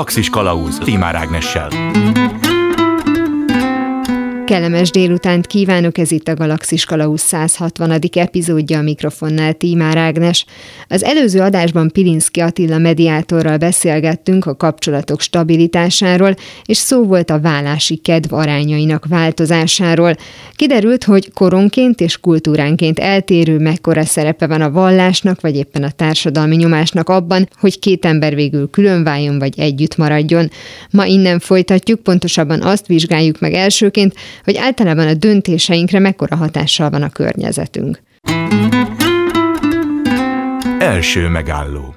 Galaxis Kalauz Timár Ágnessel. Kellemes délutánt kívánok, ez itt a Galaxis Kalausz 160. epizódja a mikrofonnál Tímár Ágnes. Az előző adásban Pilinszki Attila mediátorral beszélgettünk a kapcsolatok stabilitásáról, és szó volt a vállási kedv arányainak változásáról. Kiderült, hogy koronként és kultúránként eltérő mekkora szerepe van a vallásnak, vagy éppen a társadalmi nyomásnak abban, hogy két ember végül külön váljon, vagy együtt maradjon. Ma innen folytatjuk, pontosabban azt vizsgáljuk meg elsőként, hogy általában a döntéseinkre mekkora hatással van a környezetünk. Első megálló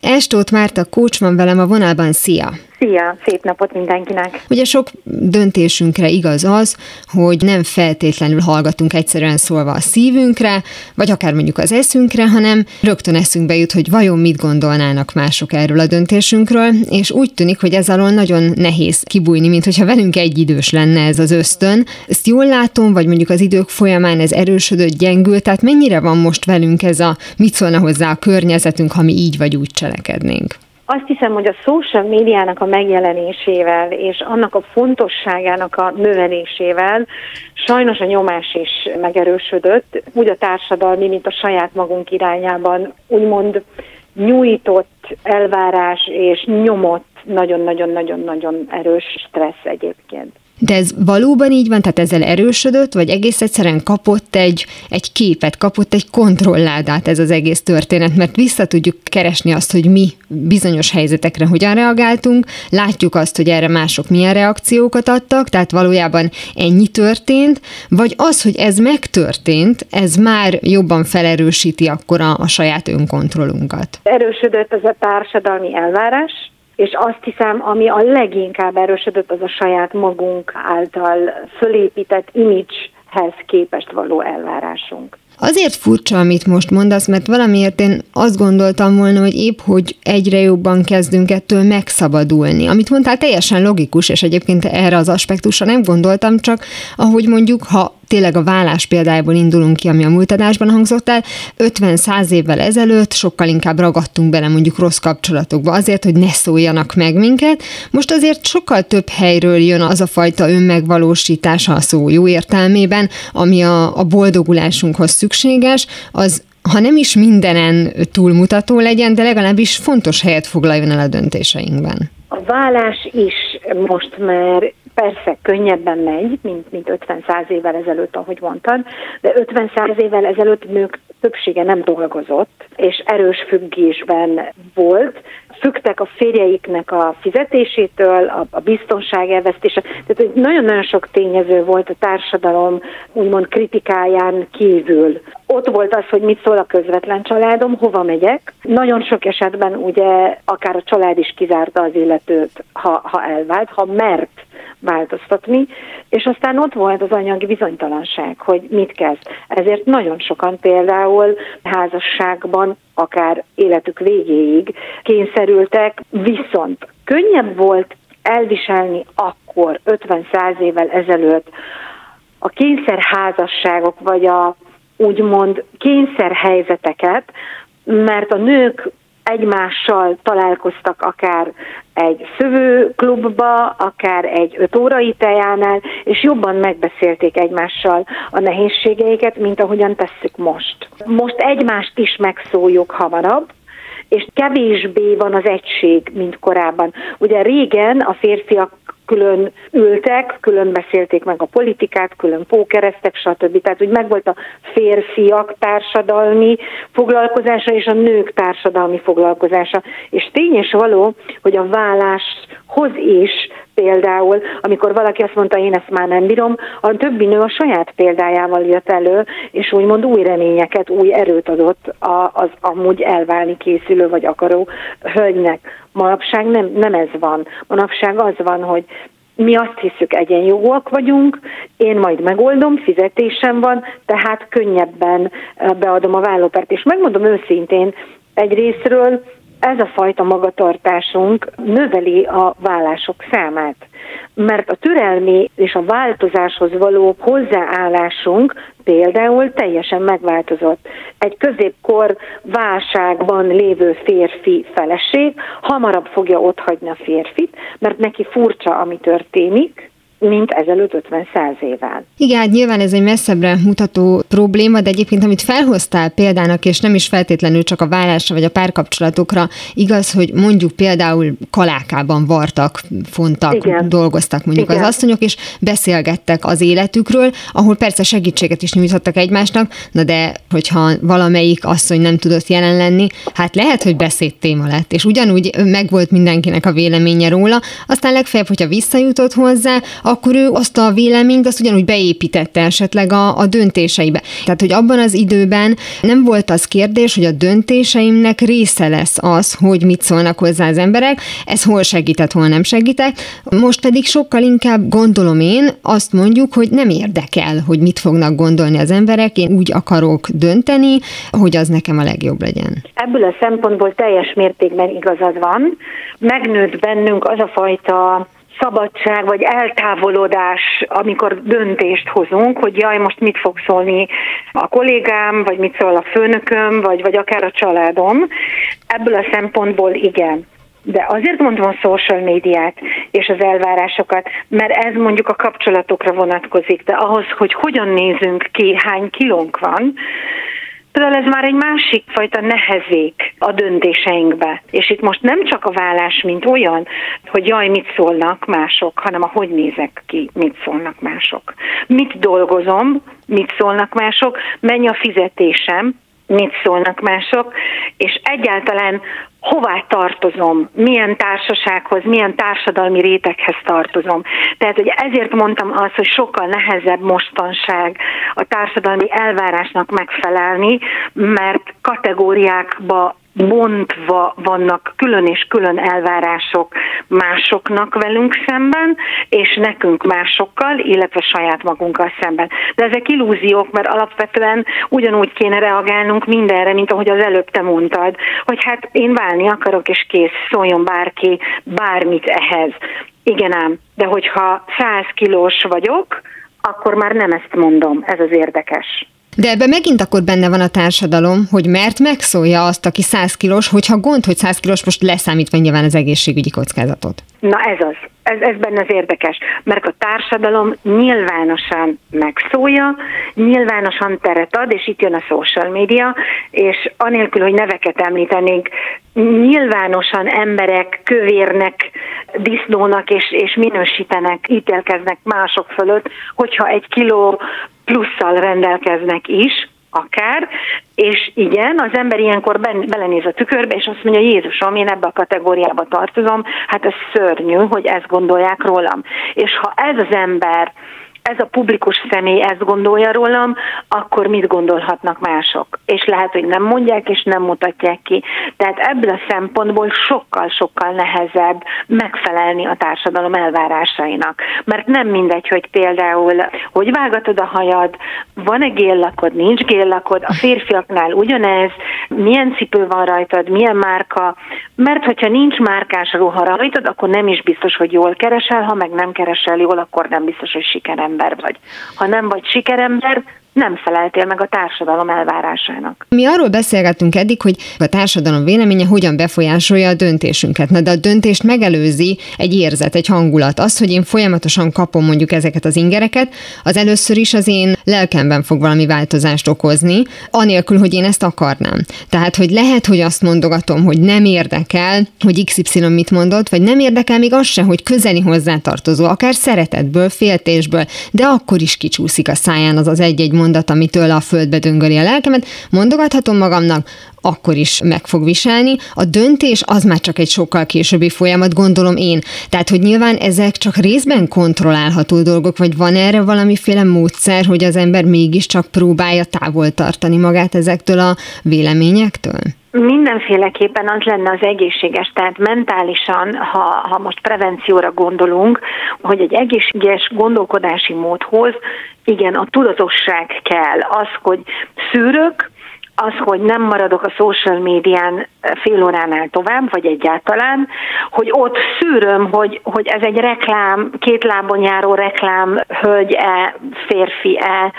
Estót Márta Kócs van velem a vonalban, szia! Szia, szép napot mindenkinek! Ugye sok döntésünkre igaz az, hogy nem feltétlenül hallgatunk egyszerűen szólva a szívünkre, vagy akár mondjuk az eszünkre, hanem rögtön eszünkbe jut, hogy vajon mit gondolnának mások erről a döntésünkről, és úgy tűnik, hogy ez alól nagyon nehéz kibújni, mint hogyha velünk egy idős lenne ez az ösztön. Ezt jól látom, vagy mondjuk az idők folyamán ez erősödött, gyengült, tehát mennyire van most velünk ez a mit szólna hozzá a környezetünk, ha mi így vagy úgy cselekednénk? Azt hiszem, hogy a social médiának a megjelenésével és annak a fontosságának a növelésével sajnos a nyomás is megerősödött, úgy a társadalmi, mint a saját magunk irányában úgymond nyújtott elvárás és nyomott nagyon-nagyon-nagyon-nagyon erős stressz egyébként. De ez valóban így van, tehát ezzel erősödött, vagy egész egyszerűen kapott egy, egy képet, kapott egy kontrolládát ez az egész történet, mert vissza tudjuk keresni azt, hogy mi bizonyos helyzetekre hogyan reagáltunk, látjuk azt, hogy erre mások milyen reakciókat adtak, tehát valójában ennyi történt, vagy az, hogy ez megtörtént, ez már jobban felerősíti akkor a, a saját önkontrollunkat. Erősödött ez a társadalmi elvárás, és azt hiszem, ami a leginkább erősödött, az a saját magunk által fölépített imidzshez képest való elvárásunk. Azért furcsa, amit most mondasz, mert valamiért én azt gondoltam volna, hogy épp, hogy egyre jobban kezdünk ettől megszabadulni. Amit mondtál, teljesen logikus, és egyébként erre az aspektusra nem gondoltam, csak ahogy mondjuk, ha tényleg a vállás példájából indulunk ki, ami a múlt adásban hangzott el, 50-100 évvel ezelőtt sokkal inkább ragadtunk bele mondjuk rossz kapcsolatokba azért, hogy ne szóljanak meg minket. Most azért sokkal több helyről jön az a fajta önmegvalósítása a szó jó értelmében, ami a, a boldogulásunkhoz szükséges, az ha nem is mindenen túlmutató legyen, de legalábbis fontos helyet foglaljon el a döntéseinkben. A vállás is most már persze könnyebben megy, mint, mint 50-100 évvel ezelőtt, ahogy mondtad, de 50-100 évvel ezelőtt nők többsége nem dolgozott, és erős függésben volt, fügtek a férjeiknek a fizetésétől, a, a biztonság elvesztése. Tehát nagyon-nagyon sok tényező volt a társadalom úgymond kritikáján kívül. Ott volt az, hogy mit szól a közvetlen családom, hova megyek. Nagyon sok esetben ugye akár a család is kizárta az illetőt, ha, ha elvált, ha mert változtatni, és aztán ott volt az anyagi bizonytalanság, hogy mit kezd. Ezért nagyon sokan például házasságban, akár életük végéig kényszerültek, viszont könnyebb volt elviselni akkor, 50-100 évvel ezelőtt a kényszerházasságok, vagy a úgymond kényszerhelyzeteket, mert a nők egymással találkoztak akár egy szövőklubba, akár egy öt órai tejánál, és jobban megbeszélték egymással a nehézségeiket, mint ahogyan tesszük most. Most egymást is megszóljuk hamarabb, és kevésbé van az egység, mint korábban. Ugye régen a férfiak külön ültek, külön beszélték meg a politikát, külön pókereztek, stb. Tehát úgy megvolt a férfiak társadalmi foglalkozása és a nők társadalmi foglalkozása. És tény és való, hogy a válláshoz is például, amikor valaki azt mondta, én ezt már nem bírom, a többi nő a saját példájával jött elő, és úgymond új reményeket, új erőt adott az amúgy elválni készülő vagy akaró hölgynek. Manapság nem, nem ez van. Manapság az van, hogy mi azt hiszük, egyenjogúak vagyunk, én majd megoldom, fizetésem van, tehát könnyebben beadom a vállópert. És megmondom őszintén, egy részről ez a fajta magatartásunk növeli a vállások számát mert a türelmi és a változáshoz való hozzáállásunk például teljesen megváltozott. Egy középkor válságban lévő férfi feleség hamarabb fogja otthagyni a férfit, mert neki furcsa, ami történik, mint ezelőtt 50-100 évvel. Igen, hát nyilván ez egy messzebbre mutató probléma, de egyébként amit felhoztál példának, és nem is feltétlenül csak a vállásra vagy a párkapcsolatokra, igaz, hogy mondjuk például kalákában vartak, fontak, Igen. dolgoztak mondjuk Igen. az asszonyok, és beszélgettek az életükről, ahol persze segítséget is nyújtottak egymásnak, na de hogyha valamelyik asszony nem tudott jelen lenni, hát lehet, hogy beszéd téma lett, és ugyanúgy megvolt mindenkinek a véleménye róla, aztán legfeljebb, hogyha visszajutott hozzá, akkor ő azt a véleményt azt ugyanúgy beépítette esetleg a, a döntéseibe. Tehát, hogy abban az időben nem volt az kérdés, hogy a döntéseimnek része lesz az, hogy mit szólnak hozzá az emberek, ez hol segített, hol nem segített. Most pedig sokkal inkább gondolom én, azt mondjuk, hogy nem érdekel, hogy mit fognak gondolni az emberek, én úgy akarok dönteni, hogy az nekem a legjobb legyen. Ebből a szempontból teljes mértékben igazad van. Megnőtt bennünk az a fajta szabadság vagy eltávolodás, amikor döntést hozunk, hogy jaj, most mit fog szólni a kollégám, vagy mit szól a főnököm, vagy, vagy akár a családom. Ebből a szempontból igen. De azért mondom a social médiát és az elvárásokat, mert ez mondjuk a kapcsolatokra vonatkozik, de ahhoz, hogy hogyan nézünk ki, hány kilónk van, Tudod, ez már egy másik fajta nehezék a döntéseinkbe. És itt most nem csak a vállás, mint olyan, hogy jaj, mit szólnak mások, hanem a hogy nézek ki, mit szólnak mások. Mit dolgozom, mit szólnak mások, mennyi a fizetésem, mit szólnak mások, és egyáltalán hová tartozom, milyen társasághoz, milyen társadalmi réteghez tartozom. Tehát hogy ezért mondtam azt, hogy sokkal nehezebb mostanság a társadalmi elvárásnak megfelelni, mert kategóriákba bontva vannak külön és külön elvárások másoknak velünk szemben, és nekünk másokkal, illetve saját magunkkal szemben. De ezek illúziók, mert alapvetően ugyanúgy kéne reagálnunk mindenre, mint ahogy az előbb te mondtad, hogy hát én válni akarok, és kész, szóljon bárki bármit ehhez. Igen ám, de hogyha 100 kilós vagyok, akkor már nem ezt mondom, ez az érdekes. De ebben megint akkor benne van a társadalom, hogy mert megszólja azt, aki 100 kilós, hogyha gond, hogy 100 kilós most leszámítva nyilván az egészségügyi kockázatot. Na ez az. Ez, ez benne az érdekes, mert a társadalom nyilvánosan megszólja, nyilvánosan teret ad, és itt jön a social media, és anélkül, hogy neveket említenénk, nyilvánosan emberek kövérnek, disznónak és, és minősítenek, ítélkeznek mások fölött, hogyha egy kiló plusszal rendelkeznek is, akár, és igen, az ember ilyenkor belenéz a tükörbe, és azt mondja, Jézusom, én ebbe a kategóriába tartozom, hát ez szörnyű, hogy ezt gondolják rólam. És ha ez az ember ez a publikus személy ezt gondolja rólam, akkor mit gondolhatnak mások? És lehet, hogy nem mondják, és nem mutatják ki. Tehát ebből a szempontból sokkal-sokkal nehezebb megfelelni a társadalom elvárásainak. Mert nem mindegy, hogy például, hogy vágatod a hajad, van-e géllakod, nincs géllakod, a férfiaknál ugyanez, milyen cipő van rajtad, milyen márka, mert hogyha nincs márkás ruha rajtad, akkor nem is biztos, hogy jól keresel, ha meg nem keresel jól, akkor nem biztos, hogy sikerem sikerember vagy. Ha nem vagy sikerember, nem feleltél meg a társadalom elvárásának. Mi arról beszélgettünk eddig, hogy a társadalom véleménye hogyan befolyásolja a döntésünket. Na, de a döntést megelőzi egy érzet, egy hangulat. Az, hogy én folyamatosan kapom mondjuk ezeket az ingereket, az először is az én lelkemben fog valami változást okozni, anélkül, hogy én ezt akarnám. Tehát, hogy lehet, hogy azt mondogatom, hogy nem érdekel, hogy XY mit mondott, vagy nem érdekel még az se, hogy közeli hozzátartozó, akár szeretetből, féltésből, de akkor is kicsúszik a száján az az egy-egy mondat, amitől a földbe döngöli a lelkemet, mondogathatom magamnak, akkor is meg fog viselni. A döntés az már csak egy sokkal későbbi folyamat, gondolom én. Tehát, hogy nyilván ezek csak részben kontrollálható dolgok, vagy van erre valamiféle módszer, hogy az ember mégiscsak próbálja távol tartani magát ezektől a véleményektől? Mindenféleképpen az lenne az egészséges, tehát mentálisan, ha, ha most prevencióra gondolunk, hogy egy egészséges gondolkodási módhoz, igen, a tudatosság kell, az, hogy szűrök, az, hogy nem maradok a social médián fél óránál tovább, vagy egyáltalán, hogy ott szűröm, hogy, hogy ez egy reklám, két lábon járó reklám, hölgy-e, férfi-e,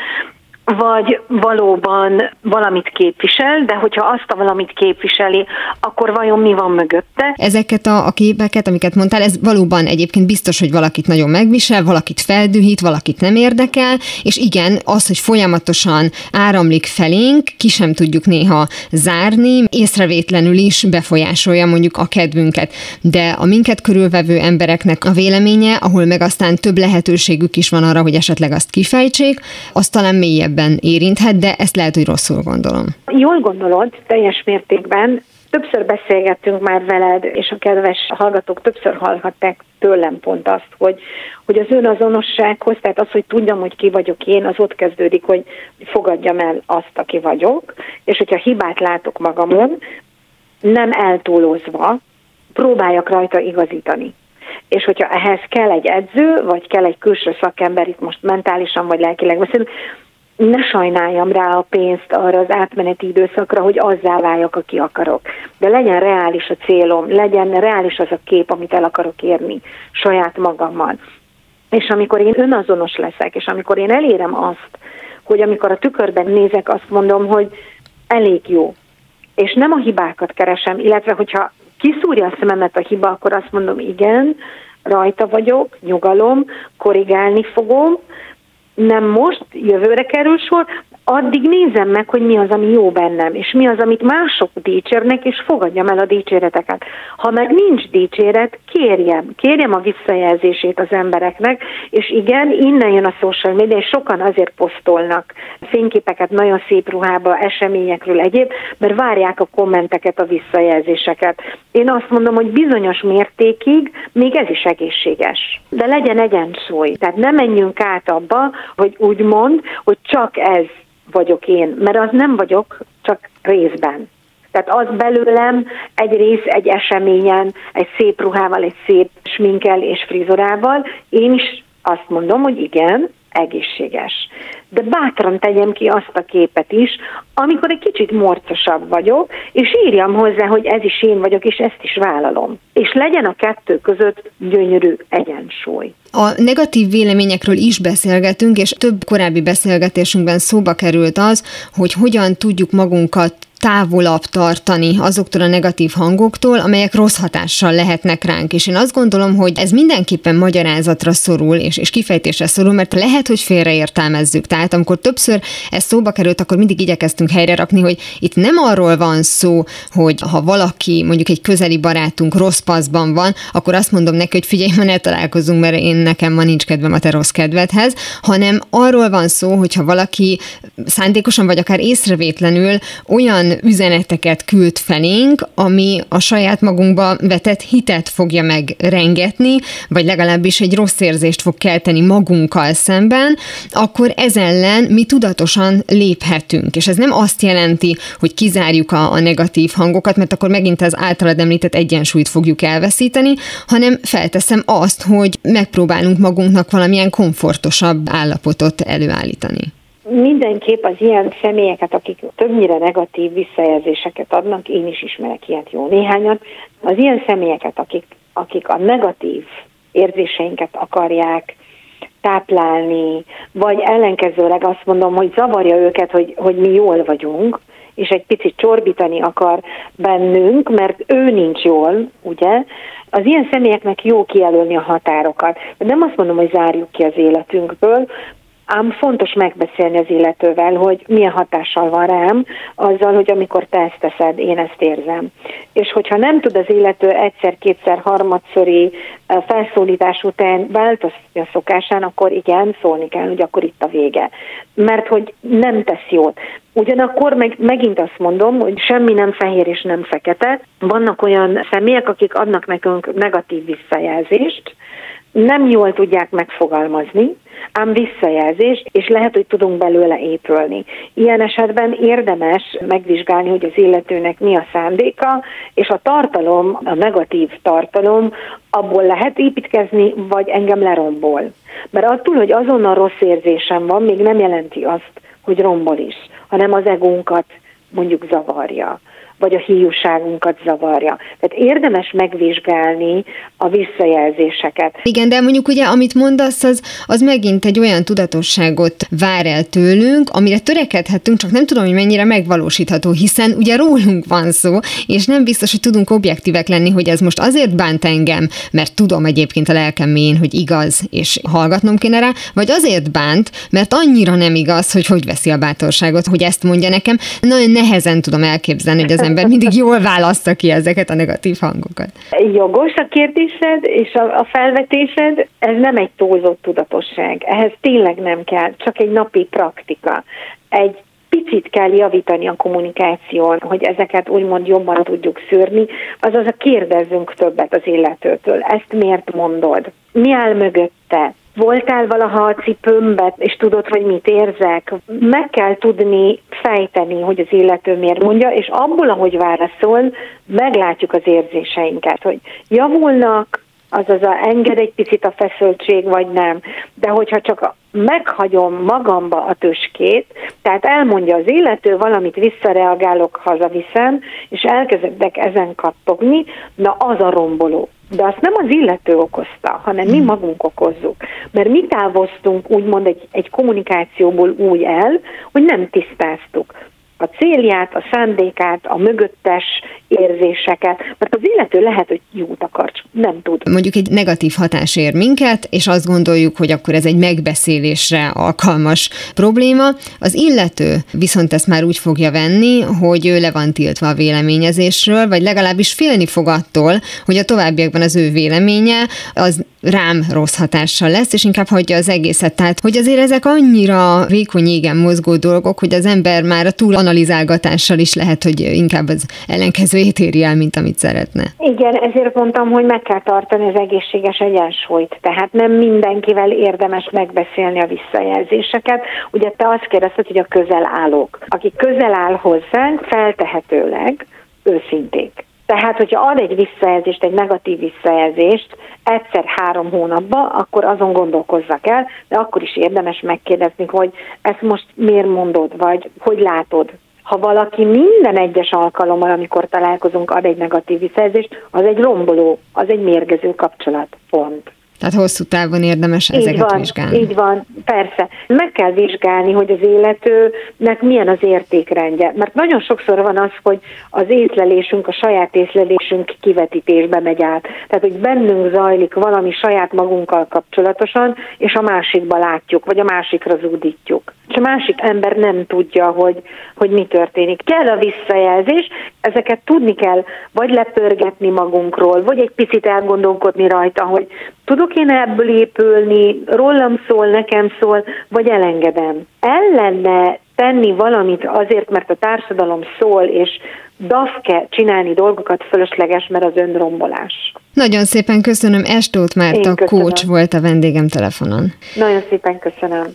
vagy valóban valamit képvisel, de hogyha azt a valamit képviseli, akkor vajon mi van mögötte? Ezeket a, a képeket, amiket mondtál, ez valóban egyébként biztos, hogy valakit nagyon megvisel, valakit feldühít, valakit nem érdekel, és igen, az, hogy folyamatosan áramlik felénk, ki sem tudjuk néha zárni, észrevétlenül is befolyásolja mondjuk a kedvünket. De a minket körülvevő embereknek a véleménye, ahol meg aztán több lehetőségük is van arra, hogy esetleg azt kifejtsék, az talán mélyebb mélyebben érinthet, de ezt lehet, hogy rosszul gondolom. Jól gondolod, teljes mértékben. Többször beszélgettünk már veled, és a kedves hallgatók többször hallhatták tőlem pont azt, hogy, hogy az önazonossághoz, tehát az, hogy tudjam, hogy ki vagyok én, az ott kezdődik, hogy fogadjam el azt, aki vagyok, és hogyha hibát látok magamon, nem eltúlozva, próbáljak rajta igazítani. És hogyha ehhez kell egy edző, vagy kell egy külső szakember, itt most mentálisan vagy lelkileg beszélünk, ne sajnáljam rá a pénzt arra az átmeneti időszakra, hogy azzá váljak, aki akarok. De legyen reális a célom, legyen reális az a kép, amit el akarok érni saját magammal. És amikor én önazonos leszek, és amikor én elérem azt, hogy amikor a tükörben nézek, azt mondom, hogy elég jó. És nem a hibákat keresem, illetve hogyha kiszúrja a szememet a hiba, akkor azt mondom, igen, rajta vagyok, nyugalom, korrigálni fogom, nem most, jövőre kerül sor, addig nézem meg, hogy mi az, ami jó bennem, és mi az, amit mások dicsérnek, és fogadjam el a dicséreteket. Ha meg nincs dicséret, kérjem, kérjem a visszajelzését az embereknek, és igen, innen jön a social media, és sokan azért posztolnak fényképeket nagyon szép ruhába, eseményekről egyéb, mert várják a kommenteket, a visszajelzéseket. Én azt mondom, hogy bizonyos mértékig még ez is egészséges. De legyen egyensúly. Tehát ne menjünk át abba, hogy úgy mond, hogy csak ez vagyok én, mert az nem vagyok, csak részben. Tehát az belőlem egy rész egy eseményen, egy szép ruhával, egy szép sminkel és frizorával. Én is azt mondom, hogy igen, egészséges. De bátran tegyem ki azt a képet is, amikor egy kicsit morcosabb vagyok, és írjam hozzá, hogy ez is én vagyok, és ezt is vállalom. És legyen a kettő között gyönyörű egyensúly. A negatív véleményekről is beszélgetünk, és több korábbi beszélgetésünkben szóba került az, hogy hogyan tudjuk magunkat távolabb tartani azoktól a negatív hangoktól, amelyek rossz hatással lehetnek ránk. És én azt gondolom, hogy ez mindenképpen magyarázatra szorul, és, és kifejtésre szorul, mert lehet, hogy félreértelmezzük. Tehát amikor többször ez szóba került, akkor mindig igyekeztünk helyre rakni, hogy itt nem arról van szó, hogy ha valaki, mondjuk egy közeli barátunk rossz paszban van, akkor azt mondom neki, hogy figyelj, ma ne találkozunk, mert én nekem ma nincs kedvem a te rossz kedvedhez, hanem arról van szó, hogy ha valaki szándékosan vagy akár észrevétlenül olyan üzeneteket küld felénk, ami a saját magunkba vetett hitet fogja megrengetni, vagy legalábbis egy rossz érzést fog kelteni magunkkal szemben, akkor ez ellen mi tudatosan léphetünk. És ez nem azt jelenti, hogy kizárjuk a, a negatív hangokat, mert akkor megint az általad említett egyensúlyt fogjuk elveszíteni, hanem felteszem azt, hogy megpróbálunk magunknak valamilyen komfortosabb állapotot előállítani mindenképp az ilyen személyeket, akik többnyire negatív visszajelzéseket adnak, én is ismerek ilyet jó néhányat, az ilyen személyeket, akik, akik a negatív érzéseinket akarják táplálni, vagy ellenkezőleg azt mondom, hogy zavarja őket, hogy, hogy mi jól vagyunk, és egy picit csorbítani akar bennünk, mert ő nincs jól, ugye? Az ilyen személyeknek jó kijelölni a határokat. Nem azt mondom, hogy zárjuk ki az életünkből, ám fontos megbeszélni az illetővel, hogy milyen hatással van rám, azzal, hogy amikor te ezt teszed, én ezt érzem. És hogyha nem tud az illető egyszer, kétszer, harmadszori felszólítás után változtatni a szokásán, akkor igen, szólni kell, hogy akkor itt a vége. Mert hogy nem tesz jót. Ugyanakkor meg, megint azt mondom, hogy semmi nem fehér és nem fekete. Vannak olyan személyek, akik adnak nekünk negatív visszajelzést, nem jól tudják megfogalmazni, ám visszajelzés, és lehet, hogy tudunk belőle épülni. Ilyen esetben érdemes megvizsgálni, hogy az illetőnek mi a szándéka, és a tartalom, a negatív tartalom, abból lehet építkezni, vagy engem lerombol. Mert attól, hogy azonnal rossz érzésem van, még nem jelenti azt, hogy rombol is, hanem az egónkat mondjuk zavarja vagy a hiúságunkat zavarja. Tehát érdemes megvizsgálni a visszajelzéseket. Igen, de mondjuk ugye, amit mondasz, az, az megint egy olyan tudatosságot vár el tőlünk, amire törekedhetünk, csak nem tudom, hogy mennyire megvalósítható, hiszen ugye rólunk van szó, és nem biztos, hogy tudunk objektívek lenni, hogy ez most azért bánt engem, mert tudom egyébként a lelkem mélyén, hogy igaz, és hallgatnom kéne rá, vagy azért bánt, mert annyira nem igaz, hogy hogy veszi a bátorságot, hogy ezt mondja nekem. Nagyon nehezen tudom elképzelni, hogy az ember mindig jól választa ki ezeket a negatív hangokat. Jogos a kérdésed és a, a felvetésed, ez nem egy túlzott tudatosság. Ehhez tényleg nem kell, csak egy napi praktika. Egy picit kell javítani a kommunikáción, hogy ezeket úgymond jobban tudjuk szűrni, azaz a kérdezzünk többet az illetőtől. Ezt miért mondod? Mi áll mögötte? Voltál valaha a cipőmbe, és tudod, hogy mit érzek? Meg kell tudni fejteni, hogy az illető miért mondja, és abból, ahogy válaszol, meglátjuk az érzéseinket, hogy javulnak, azaz a enged egy picit a feszültség, vagy nem. De hogyha csak meghagyom magamba a tüskét, tehát elmondja az illető, valamit visszareagálok, hazaviszem, és elkezdek ezen kattogni, na az a romboló. De azt nem az illető okozta, hanem mi hmm. magunk okozzuk. Mert mi távoztunk úgymond egy, egy kommunikációból úgy el, hogy nem tisztáztuk a célját, a szándékát, a mögöttes érzéseket, mert az illető lehet, hogy jót akar, csak nem tud. Mondjuk egy negatív hatás ér minket, és azt gondoljuk, hogy akkor ez egy megbeszélésre alkalmas probléma. Az illető viszont ezt már úgy fogja venni, hogy ő le van tiltva a véleményezésről, vagy legalábbis félni fog attól, hogy a továbbiakban az ő véleménye az rám rossz hatással lesz, és inkább hagyja az egészet. Tehát, hogy azért ezek annyira vékony égen mozgó dolgok, hogy az ember már a túl analizálgatással is lehet, hogy inkább az ellenkezőjét éri el, mint amit szeretne. Igen, ezért mondtam, hogy meg kell tartani az egészséges egyensúlyt. Tehát nem mindenkivel érdemes megbeszélni a visszajelzéseket. Ugye te azt kérdezted, hogy a közel állók. Aki közel áll hozzánk, feltehetőleg őszinték. Tehát, hogyha ad egy visszajelzést, egy negatív visszajelzést egyszer három hónapban, akkor azon gondolkozzak el, de akkor is érdemes megkérdezni, hogy ezt most miért mondod, vagy hogy látod. Ha valaki minden egyes alkalommal, amikor találkozunk, ad egy negatív visszajelzést, az egy romboló, az egy mérgező kapcsolat. Pont. Tehát hosszú távon érdemes ezeket így van, vizsgálni. Így van, persze. Meg kell vizsgálni, hogy az életőnek milyen az értékrendje. Mert nagyon sokszor van az, hogy az észlelésünk, a saját észlelésünk kivetítésbe megy át. Tehát, hogy bennünk zajlik valami saját magunkkal kapcsolatosan, és a másikba látjuk, vagy a másikra zúdítjuk. És a másik ember nem tudja, hogy, hogy mi történik. Kell a visszajelzés, ezeket tudni kell, vagy lepörgetni magunkról, vagy egy picit elgondolkodni rajta, hogy tudok én ebből épülni, rólam szól, nekem szól, vagy elengedem. Ellenne tenni valamit azért, mert a társadalom szól, és dafke csinálni dolgokat fölösleges, mert az önrombolás. Nagyon szépen köszönöm, Estót Márta, coach volt a vendégem telefonon. Nagyon szépen köszönöm.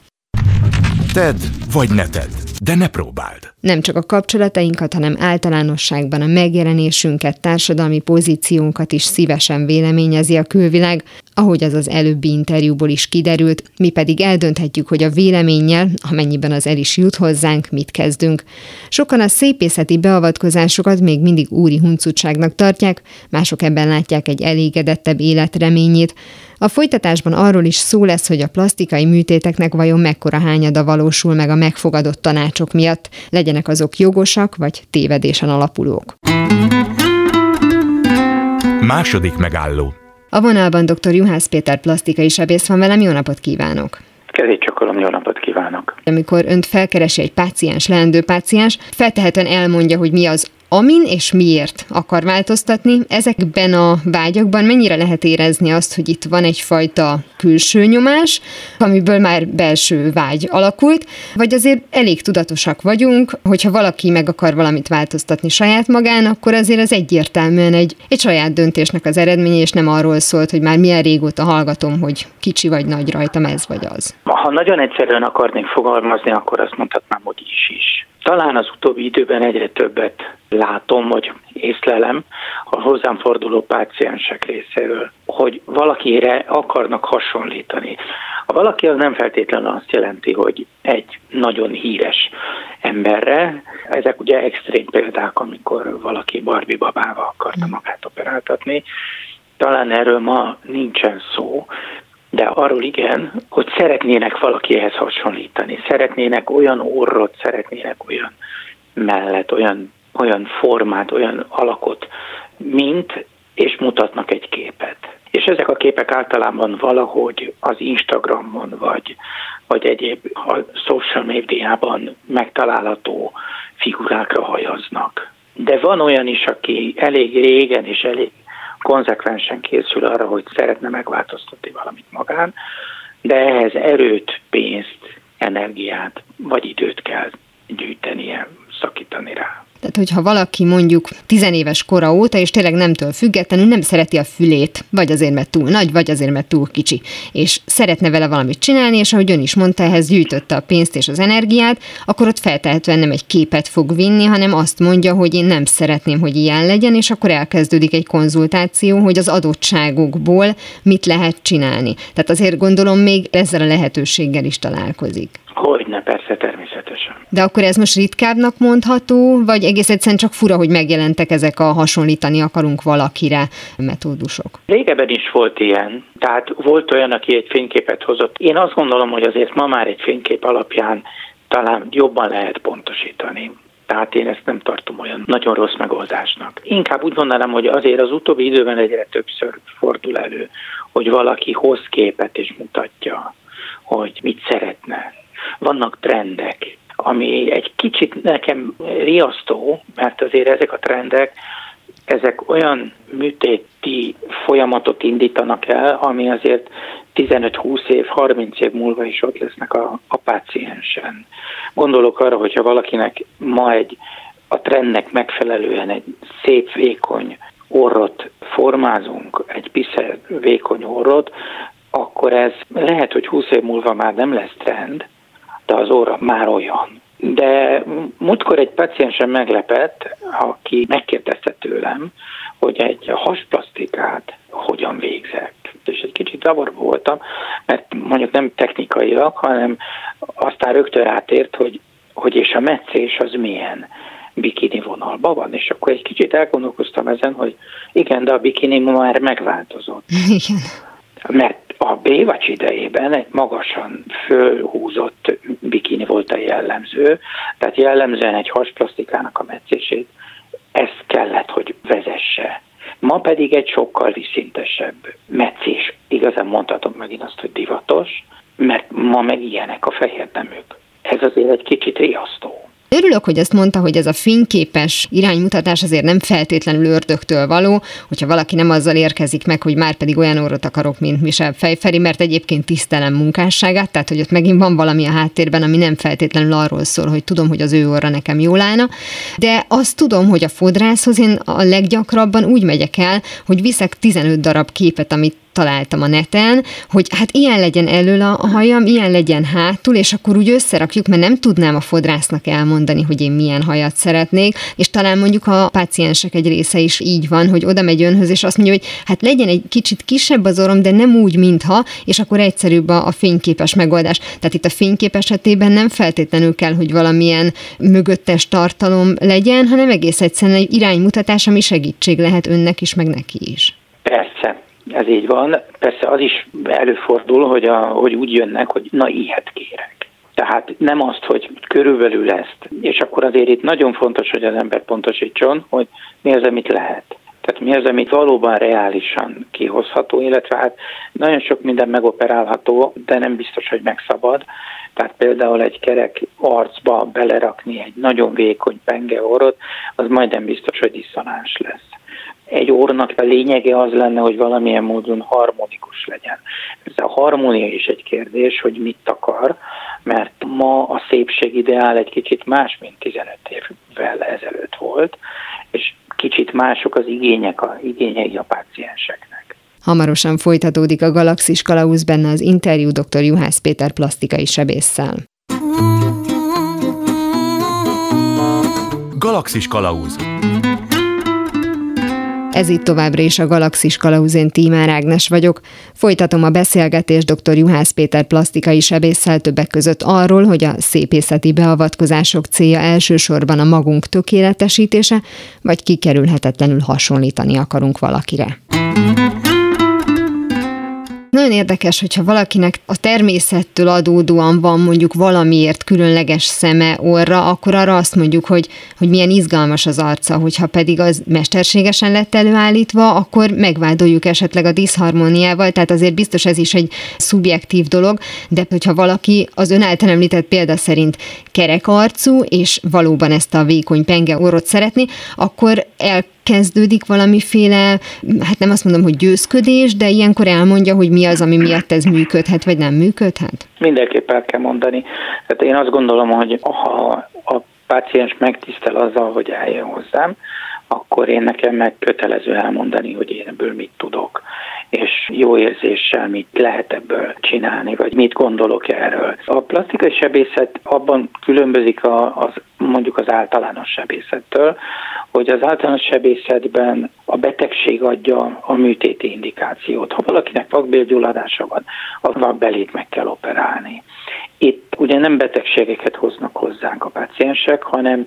Tedd, vagy ne tedd, de ne próbáld. Nem csak a kapcsolatainkat, hanem általánosságban a megjelenésünket, társadalmi pozíciónkat is szívesen véleményezi a külvilág, ahogy az az előbbi interjúból is kiderült, mi pedig eldönthetjük, hogy a véleménnyel, amennyiben az el is jut hozzánk, mit kezdünk. Sokan a szépészeti beavatkozásokat még mindig úri huncutságnak tartják, mások ebben látják egy elégedettebb életreményét. A folytatásban arról is szó lesz, hogy a plastikai műtéteknek vajon mekkora hányada valósul meg a megfogadott tanácsok miatt, legyenek azok jogosak vagy tévedésen alapulók. Második megálló a vonalban dr. Juhász Péter plastikai sebész van velem, jó napot kívánok! Kerékcsakolom, jó napot kívánok! Amikor önt felkeresi egy páciens, leendő páciens, feltehetően elmondja, hogy mi az amin és miért akar változtatni. Ezekben a vágyakban mennyire lehet érezni azt, hogy itt van egyfajta külső nyomás, amiből már belső vágy alakult, vagy azért elég tudatosak vagyunk, hogyha valaki meg akar valamit változtatni saját magán, akkor azért ez egyértelműen egy, egy saját döntésnek az eredménye, és nem arról szólt, hogy már milyen régóta hallgatom, hogy kicsi vagy nagy rajtam ez vagy az. Ha nagyon egyszerűen akarnék fogalmazni, akkor azt mondhatnám, hogy is is. Talán az utóbbi időben egyre többet látom, vagy észlelem a hozzám forduló páciensek részéről, hogy valakire akarnak hasonlítani. A valaki az nem feltétlenül azt jelenti, hogy egy nagyon híres emberre, ezek ugye extrém példák, amikor valaki Barbie babával akarta magát operáltatni, talán erről ma nincsen szó, de arról igen, hogy szeretnének valakihez hasonlítani, szeretnének olyan orrot, szeretnének olyan mellett, olyan, olyan formát, olyan alakot, mint, és mutatnak egy képet. És ezek a képek általában valahogy az Instagramon, vagy, vagy egyéb a social médiában megtalálható figurákra hajaznak. De van olyan is, aki elég régen és elég konzekvensen készül arra, hogy szeretne megváltoztatni valamit magán, de ehhez erőt, pénzt, energiát vagy időt kell gyűjtenie, szakítani rá. Tehát, hogyha valaki mondjuk tizenéves kora óta, és tényleg nemtől függetlenül nem szereti a fülét, vagy azért, mert túl nagy, vagy azért, mert túl kicsi, és szeretne vele valamit csinálni, és ahogy ön is mondta, ehhez gyűjtötte a pénzt és az energiát, akkor ott feltehetően nem egy képet fog vinni, hanem azt mondja, hogy én nem szeretném, hogy ilyen legyen, és akkor elkezdődik egy konzultáció, hogy az adottságokból mit lehet csinálni. Tehát azért gondolom még ezzel a lehetőséggel is találkozik. Hogyne, persze, természetesen. De akkor ez most ritkábbnak mondható, vagy egész egyszerűen csak fura, hogy megjelentek ezek a hasonlítani akarunk valakire metódusok? Régebben is volt ilyen. Tehát volt olyan, aki egy fényképet hozott. Én azt gondolom, hogy azért ma már egy fénykép alapján talán jobban lehet pontosítani. Tehát én ezt nem tartom olyan nagyon rossz megoldásnak. Inkább úgy mondanám, hogy azért az utóbbi időben egyre többször fordul elő, hogy valaki hoz képet és mutatja, hogy mit szeretne vannak trendek, ami egy kicsit nekem riasztó, mert azért ezek a trendek, ezek olyan műtéti folyamatot indítanak el, ami azért 15-20 év, 30 év múlva is ott lesznek a, a páciensen. Gondolok arra, hogyha valakinek ma egy a trendnek megfelelően egy szép, vékony orrot formázunk, egy piszer vékony orrot, akkor ez lehet, hogy 20 év múlva már nem lesz trend, de az óra már olyan. De múltkor egy paciensen meglepett, aki megkérdezte tőlem, hogy egy hasplasztikát hogyan végzek. És egy kicsit zavarba voltam, mert mondjuk nem technikailag, hanem aztán rögtön átért, hogy, hogy és a meccés az milyen bikini vonalban van, és akkor egy kicsit elgondolkoztam ezen, hogy igen, de a bikini már megváltozott. Igen. Mert a Bévacs idejében egy magasan fölhúzott bikini volt a jellemző, tehát jellemzően egy hasplastikának a meccését ezt kellett, hogy vezesse. Ma pedig egy sokkal viszintesebb meccés. Igazán mondhatom megint azt, hogy divatos, mert ma meg ilyenek a fehér neműk. Ez azért egy kicsit riasztó. Örülök, hogy ezt mondta, hogy ez a fényképes iránymutatás azért nem feltétlenül ördögtől való, hogyha valaki nem azzal érkezik meg, hogy már pedig olyan orrot akarok, mint Michel Fejferi, mert egyébként tisztelem munkásságát, tehát hogy ott megint van valami a háttérben, ami nem feltétlenül arról szól, hogy tudom, hogy az ő orra nekem jól állna, de azt tudom, hogy a fodrászhoz én a leggyakrabban úgy megyek el, hogy viszek 15 darab képet, amit találtam a neten, hogy hát ilyen legyen elől a hajam, ilyen legyen hátul, és akkor úgy összerakjuk, mert nem tudnám a fodrásznak elmondani, hogy én milyen hajat szeretnék, és talán mondjuk a páciensek egy része is így van, hogy oda megy önhöz, és azt mondja, hogy hát legyen egy kicsit kisebb az orrom, de nem úgy, mintha, és akkor egyszerűbb a, a fényképes megoldás. Tehát itt a fénykép esetében nem feltétlenül kell, hogy valamilyen mögöttes tartalom legyen, hanem egész egyszerűen egy iránymutatás, ami segítség lehet önnek is, meg neki is. Persze, ez így van. Persze az is előfordul, hogy, a, hogy úgy jönnek, hogy na ilyet kérek. Tehát nem azt, hogy körülbelül ezt. És akkor azért itt nagyon fontos, hogy az ember pontosítson, hogy mi az, amit lehet. Tehát mi az, amit valóban reálisan kihozható, illetve hát nagyon sok minden megoperálható, de nem biztos, hogy megszabad. Tehát például egy kerek arcba belerakni egy nagyon vékony pengeorot, az majdnem biztos, hogy diszonáns lesz egy ornak a lényege az lenne, hogy valamilyen módon harmonikus legyen. Ez a harmónia is egy kérdés, hogy mit akar, mert ma a szépség ideál egy kicsit más, mint 15 évvel ezelőtt volt, és kicsit mások az igények, a igényei a pácienseknek. Hamarosan folytatódik a Galaxis Kalausz benne az interjú dr. Juhász Péter plastikai sebésszel. Galaxis Kalauz ez itt továbbra is a Galaxis Kalauzén Tímár Ágnes vagyok. Folytatom a beszélgetést dr. Juhász Péter plastikai sebésszel többek között arról, hogy a szépészeti beavatkozások célja elsősorban a magunk tökéletesítése, vagy kikerülhetetlenül hasonlítani akarunk valakire. Nagyon érdekes, hogyha valakinek a természettől adódóan van mondjuk valamiért különleges szeme, orra, akkor arra azt mondjuk, hogy, hogy milyen izgalmas az arca, hogyha pedig az mesterségesen lett előállítva, akkor megvádoljuk esetleg a diszharmóniával, tehát azért biztos ez is egy szubjektív dolog, de hogyha valaki az ön által említett példa szerint kerek arcú, és valóban ezt a vékony penge orrot szeretni, akkor el kezdődik valamiféle, hát nem azt mondom, hogy győzködés, de ilyenkor elmondja, hogy mi az, ami miatt ez működhet, vagy nem működhet? Mindenképp el kell mondani. Tehát én azt gondolom, hogy ha a páciens megtisztel azzal, hogy eljön hozzám, akkor én nekem meg kötelező elmondani, hogy én ebből mit tudok, és jó érzéssel mit lehet ebből csinálni, vagy mit gondolok erről. A plastikai sebészet abban különbözik az mondjuk az általános sebészettől, hogy az általános sebészetben a betegség adja a műtéti indikációt. Ha valakinek vakbélgyulladása van, a vakbelét meg kell operálni. Itt ugye nem betegségeket hoznak hozzánk a paciensek, hanem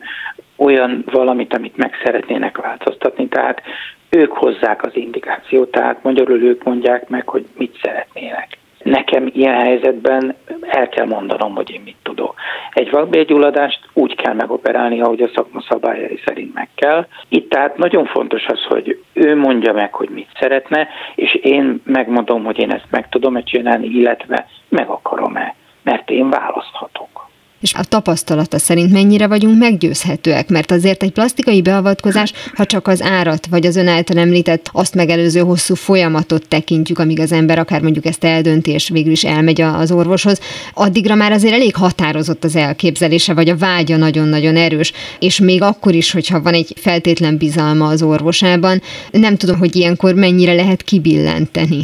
olyan valamit, amit meg szeretnének változtatni, tehát ők hozzák az indikációt, tehát magyarul ők mondják meg, hogy mit szeretnének. Nekem ilyen helyzetben el kell mondanom, hogy én mit tudok. Egy vakbélgyulladást úgy kell megoperálni, ahogy a szakma szabályai szerint meg kell. Itt tehát nagyon fontos az, hogy ő mondja meg, hogy mit szeretne, és én megmondom, hogy én ezt meg tudom-e csinálni, illetve meg akarom-e, mert én választhatok és a tapasztalata szerint mennyire vagyunk meggyőzhetőek, mert azért egy plastikai beavatkozás, ha csak az árat, vagy az ön által említett azt megelőző hosszú folyamatot tekintjük, amíg az ember akár mondjuk ezt eldönti, és végül is elmegy az orvoshoz, addigra már azért elég határozott az elképzelése, vagy a vágya nagyon-nagyon erős, és még akkor is, hogyha van egy feltétlen bizalma az orvosában, nem tudom, hogy ilyenkor mennyire lehet kibillenteni.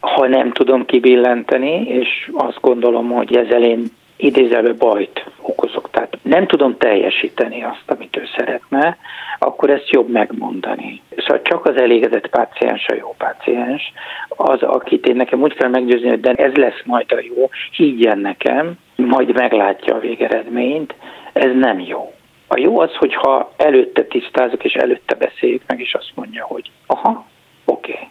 Ha nem tudom kibillenteni, és azt gondolom, hogy ezzel én idézelő bajt okozok. Tehát nem tudom teljesíteni azt, amit ő szeretne, akkor ezt jobb megmondani. Szóval csak az elégedett páciens a jó páciens, az, akit én nekem úgy kell meggyőzni, hogy de ez lesz majd a jó, higgyen nekem, majd meglátja a végeredményt, ez nem jó. A jó az, hogyha előtte tisztázok, és előtte beszéljük meg, és azt mondja, hogy aha, oké, okay,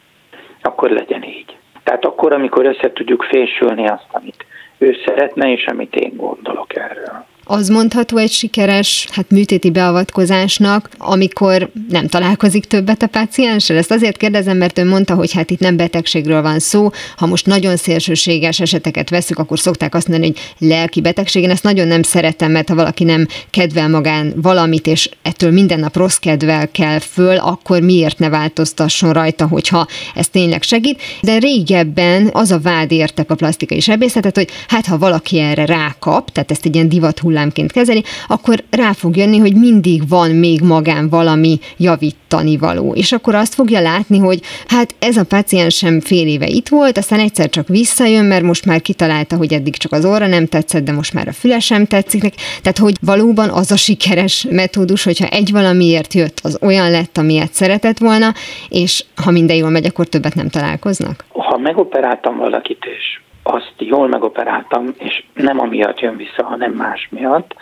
akkor legyen így. Tehát akkor, amikor össze tudjuk fésülni azt, amit ő szeretne, és amit én gondolok erről. Az mondható egy sikeres hát műtéti beavatkozásnak, amikor nem találkozik többet a pácienssel? Ezt azért kérdezem, mert ön mondta, hogy hát itt nem betegségről van szó. Ha most nagyon szélsőséges eseteket veszük, akkor szokták azt mondani, hogy lelki betegség. Én ezt nagyon nem szeretem, mert ha valaki nem kedvel magán valamit, és ettől minden nap rossz kedvel kell föl, akkor miért ne változtasson rajta, hogyha ez tényleg segít. De régebben az a vád értek a plastikai sebészetet, hogy hát ha valaki erre rákap, tehát ezt egy ilyen divat hullámként kezeli, akkor rá fog jönni, hogy mindig van még magán valami javítani való. És akkor azt fogja látni, hogy hát ez a paciens sem fél éve itt volt, aztán egyszer csak visszajön, mert most már kitalálta, hogy eddig csak az óra nem tetszett, de most már a füle sem tetszik neki. Tehát, hogy valóban az a sikeres metódus, hogyha egy valamiért jött, az olyan lett, amilyet szeretett volna, és ha minden jól megy, akkor többet nem találkoznak? Ha megoperáltam valakit, és azt jól megoperáltam, és nem amiatt jön vissza, hanem más miatt,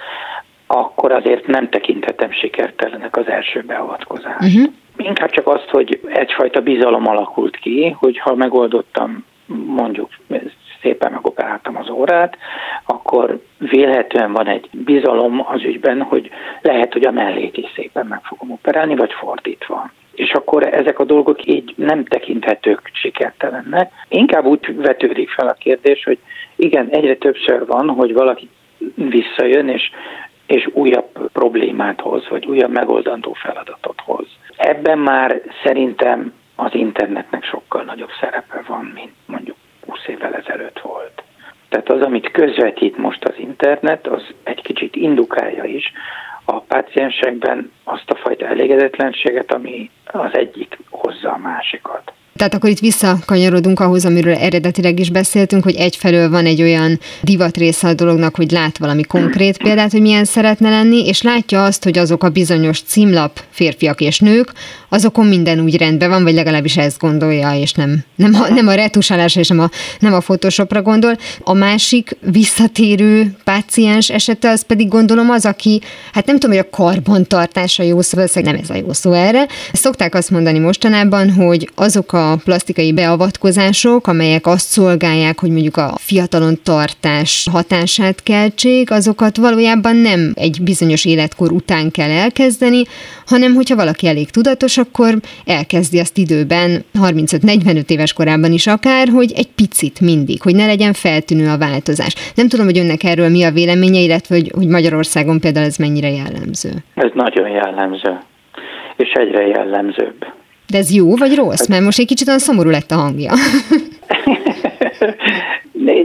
akkor azért nem tekinthetem sikertelenek az első beavatkozást. Uh-huh. Inkább csak azt, hogy egyfajta bizalom alakult ki, hogy ha megoldottam, mondjuk szépen megoperáltam az órát, akkor vélhetően van egy bizalom az ügyben, hogy lehet, hogy a mellét is szépen meg fogom operálni, vagy fordítva és akkor ezek a dolgok így nem tekinthetők sikertelennek. Inkább úgy vetődik fel a kérdés, hogy igen, egyre többször van, hogy valaki visszajön, és, és újabb problémát hoz, vagy újabb megoldandó feladatot hoz. Ebben már szerintem az internetnek sokkal nagyobb szerepe van, mint mondjuk 20 évvel ezelőtt volt. Tehát az, amit közvetít most az internet, az egy kicsit indukálja is, a páciensekben azt a fajta elégedetlenséget, ami az egyik hozza a másikat. Tehát akkor itt visszakanyarodunk ahhoz, amiről eredetileg is beszéltünk, hogy egyfelől van egy olyan divat része a dolognak, hogy lát valami konkrét példát, hogy milyen szeretne lenni, és látja azt, hogy azok a bizonyos címlap férfiak és nők, azokon minden úgy rendben van, vagy legalábbis ezt gondolja, és nem, nem, a, nem a retusálásra és nem a, nem a Photoshopra gondol. A másik visszatérő páciens esete az pedig gondolom az, aki, hát nem tudom, hogy a karbantartása jó szó, nem ez a jó szó erre. Szokták azt mondani mostanában, hogy azok a plastikai beavatkozások, amelyek azt szolgálják, hogy mondjuk a fiatalon tartás hatását keltsék, azokat valójában nem egy bizonyos életkor után kell elkezdeni, hanem hogyha valaki elég tudatos, akkor elkezdi azt időben, 35-45 éves korában is akár, hogy egy picit mindig, hogy ne legyen feltűnő a változás. Nem tudom, hogy önnek erről mi a véleménye, illetve hogy, hogy Magyarországon például ez mennyire jellemző. Ez nagyon jellemző, és egyre jellemzőbb. De ez jó vagy rossz? Mert most egy kicsit olyan szomorú lett a hangja.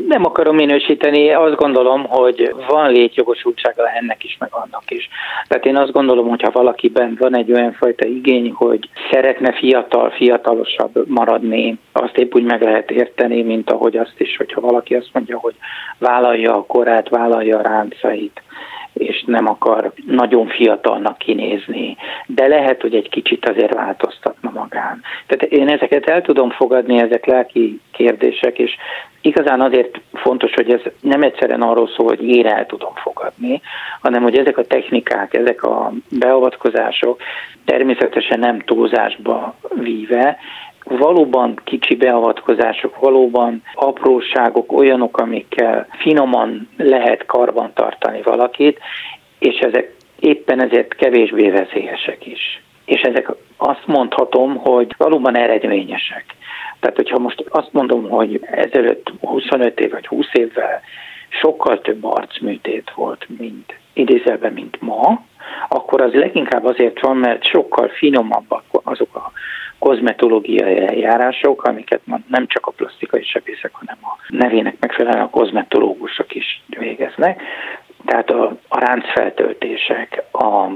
Nem akarom minősíteni, azt gondolom, hogy van létjogosultsága ennek is, meg annak is. Tehát én azt gondolom, hogy ha valakiben van egy olyan fajta igény, hogy szeretne fiatal, fiatalosabb maradni, azt épp úgy meg lehet érteni, mint ahogy azt is, hogyha valaki azt mondja, hogy vállalja a korát, vállalja a ráncait és nem akar nagyon fiatalnak kinézni, de lehet, hogy egy kicsit azért változtatna magán. Tehát én ezeket el tudom fogadni, ezek lelki kérdések, és igazán azért fontos, hogy ez nem egyszerűen arról szól, hogy én el tudom fogadni, hanem hogy ezek a technikák, ezek a beavatkozások természetesen nem túlzásba víve, valóban kicsi beavatkozások, valóban apróságok, olyanok, amikkel finoman lehet karban tartani valakit, és ezek éppen ezért kevésbé veszélyesek is. És ezek azt mondhatom, hogy valóban eredményesek. Tehát, hogyha most azt mondom, hogy ezelőtt 25 év vagy 20 évvel sokkal több arcműtét volt, mint idézelben, mint ma, akkor az leginkább azért van, mert sokkal finomabbak azok a kozmetológiai eljárások, amiket nem csak a plastikai sebészek, hanem a nevének megfelelően a kozmetológusok is végeznek. Tehát a, a ráncfeltöltések, a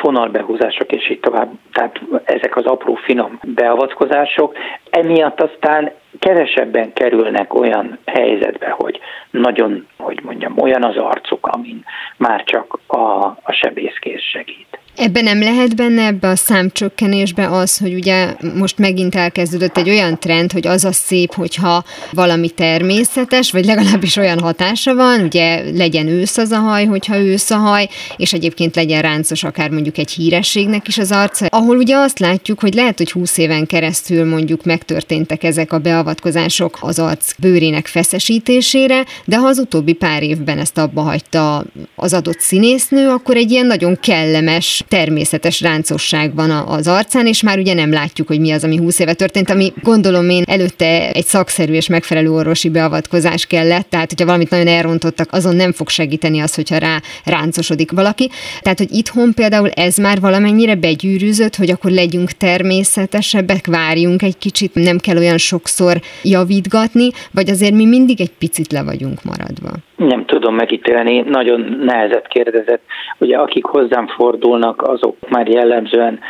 fonalbehúzások és így tovább, tehát ezek az apró finom beavatkozások, emiatt aztán kevesebben kerülnek olyan helyzetbe, hogy nagyon, hogy mondjam, olyan az arcuk, amin már csak a, a sebészkész segít. Ebben nem lehet benne ebbe a számcsökkenésbe az, hogy ugye most megint elkezdődött egy olyan trend, hogy az a szép, hogyha valami természetes, vagy legalábbis olyan hatása van, ugye legyen ősz az a haj, hogyha ősz a haj, és egyébként legyen ráncos akár mondjuk egy hírességnek is az arca, ahol ugye azt látjuk, hogy lehet, hogy 20 éven keresztül mondjuk megtörténtek ezek a beavatkozások az arc bőrének feszesítésére, de ha az utóbbi pár évben ezt abba hagyta az adott színésznő, akkor egy ilyen nagyon kellemes természetes ráncosság van az arcán, és már ugye nem látjuk, hogy mi az, ami 20 éve történt, ami gondolom én előtte egy szakszerű és megfelelő orvosi beavatkozás kellett, tehát hogyha valamit nagyon elrontottak, azon nem fog segíteni az, hogyha rá ráncosodik valaki. Tehát, hogy itthon például ez már valamennyire begyűrűzött, hogy akkor legyünk természetesebbek, várjunk egy kicsit, nem kell olyan sokszor javítgatni, vagy azért mi mindig egy picit le vagyunk maradva. Nem tudom megítélni, nagyon nehezet kérdezett. Ugye akik hozzám fordulnak, azok már jellemzően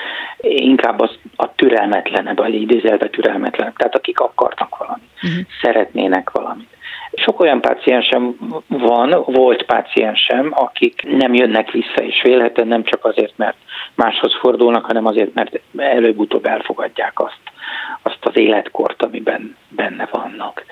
inkább az, a türelmetlenebb, vagy idézelve türelmetlenebb, tehát akik akarnak valamit, uh-huh. szeretnének valamit. Sok olyan páciensem van, volt páciensem, akik nem jönnek vissza, és vélhetően nem csak azért, mert máshoz fordulnak, hanem azért, mert előbb-utóbb elfogadják azt, azt az életkort, amiben benne vannak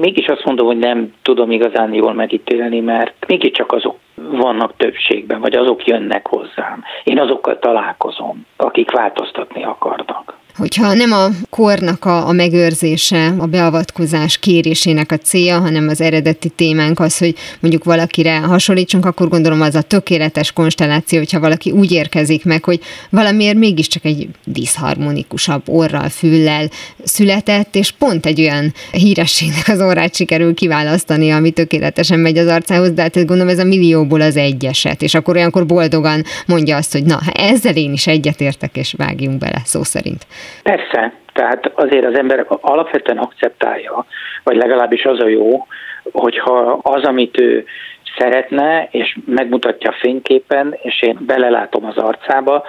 mégis azt mondom, hogy nem tudom igazán jól megítélni, mert mégiscsak azok vannak többségben, vagy azok jönnek hozzám. Én azokkal találkozom, akik változtatni akarnak. Hogyha nem a kornak a, a megőrzése, a beavatkozás kérésének a célja, hanem az eredeti témánk az, hogy mondjuk valakire hasonlítsunk, akkor gondolom az a tökéletes konstelláció, hogyha valaki úgy érkezik meg, hogy valamiért mégiscsak egy diszharmonikusabb orral, füllel született, és pont egy olyan hírességnek az orrát sikerül kiválasztani, ami tökéletesen megy az arcához, de hát gondolom ez a millióból az egy eset, és akkor olyankor boldogan mondja azt, hogy na, ezzel én is egyetértek, és vágjunk bele, szó szerint. Persze, tehát azért az ember alapvetően akceptálja, vagy legalábbis az a jó, hogyha az, amit ő szeretne, és megmutatja fényképen, és én belelátom az arcába,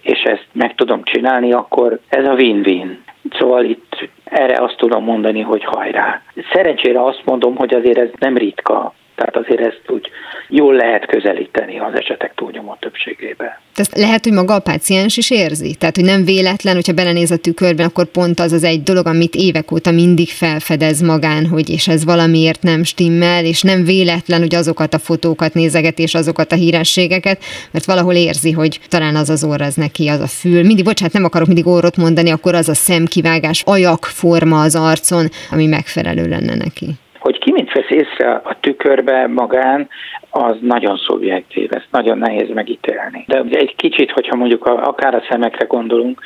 és ezt meg tudom csinálni, akkor ez a win-win. Szóval itt erre azt tudom mondani, hogy hajrá. Szerencsére azt mondom, hogy azért ez nem ritka tehát azért ezt úgy jól lehet közelíteni az esetek túlnyomó többségébe. Ezt lehet, hogy maga a páciens is érzi? Tehát, hogy nem véletlen, hogyha belenéz a tükörben, akkor pont az az egy dolog, amit évek óta mindig felfedez magán, hogy és ez valamiért nem stimmel, és nem véletlen, hogy azokat a fotókat nézeget, és azokat a hírességeket, mert valahol érzi, hogy talán az az orr, az neki, az a fül. Mindig, bocsánat, nem akarok mindig orrot mondani, akkor az a szemkivágás, ajak forma az arcon, ami megfelelő lenne neki hogy ki mit vesz észre a tükörbe magán, az nagyon szubjektív, ezt nagyon nehéz megítélni. De egy kicsit, hogyha mondjuk a, akár a szemekre gondolunk,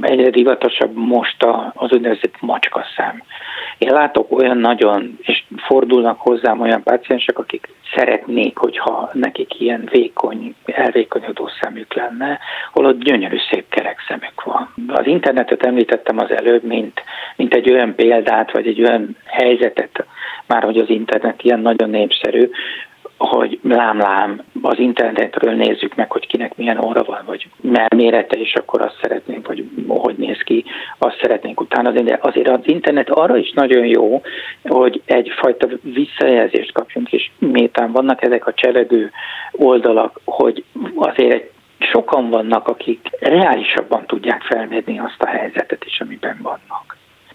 egyre divatosabb most az úgynevezett macska szem. Én látok olyan nagyon, és fordulnak hozzám olyan páciensek, akik szeretnék, hogyha nekik ilyen vékony, elvékonyodó szemük lenne, holott gyönyörű szép kerek szemük van. Az internetet említettem az előbb, mint, mint egy olyan példát, vagy egy olyan helyzetet, már hogy az internet ilyen nagyon népszerű, hogy lám-lám az internetről nézzük meg, hogy kinek milyen óra van, vagy mérete, és akkor azt szeretnénk, vagy hogy néz ki, azt szeretnénk utána. De azért az internet arra is nagyon jó, hogy egyfajta visszajelzést kapjunk, és miután vannak ezek a cselegő oldalak, hogy azért sokan vannak, akik reálisabban tudják felmérni azt a helyzetet is, amiben vannak.